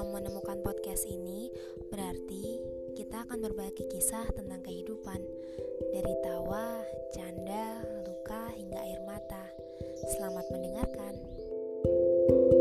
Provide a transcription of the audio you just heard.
kamu menemukan podcast ini, berarti kita akan berbagi kisah tentang kehidupan dari tawa, canda, luka hingga air mata. Selamat mendengarkan. thank you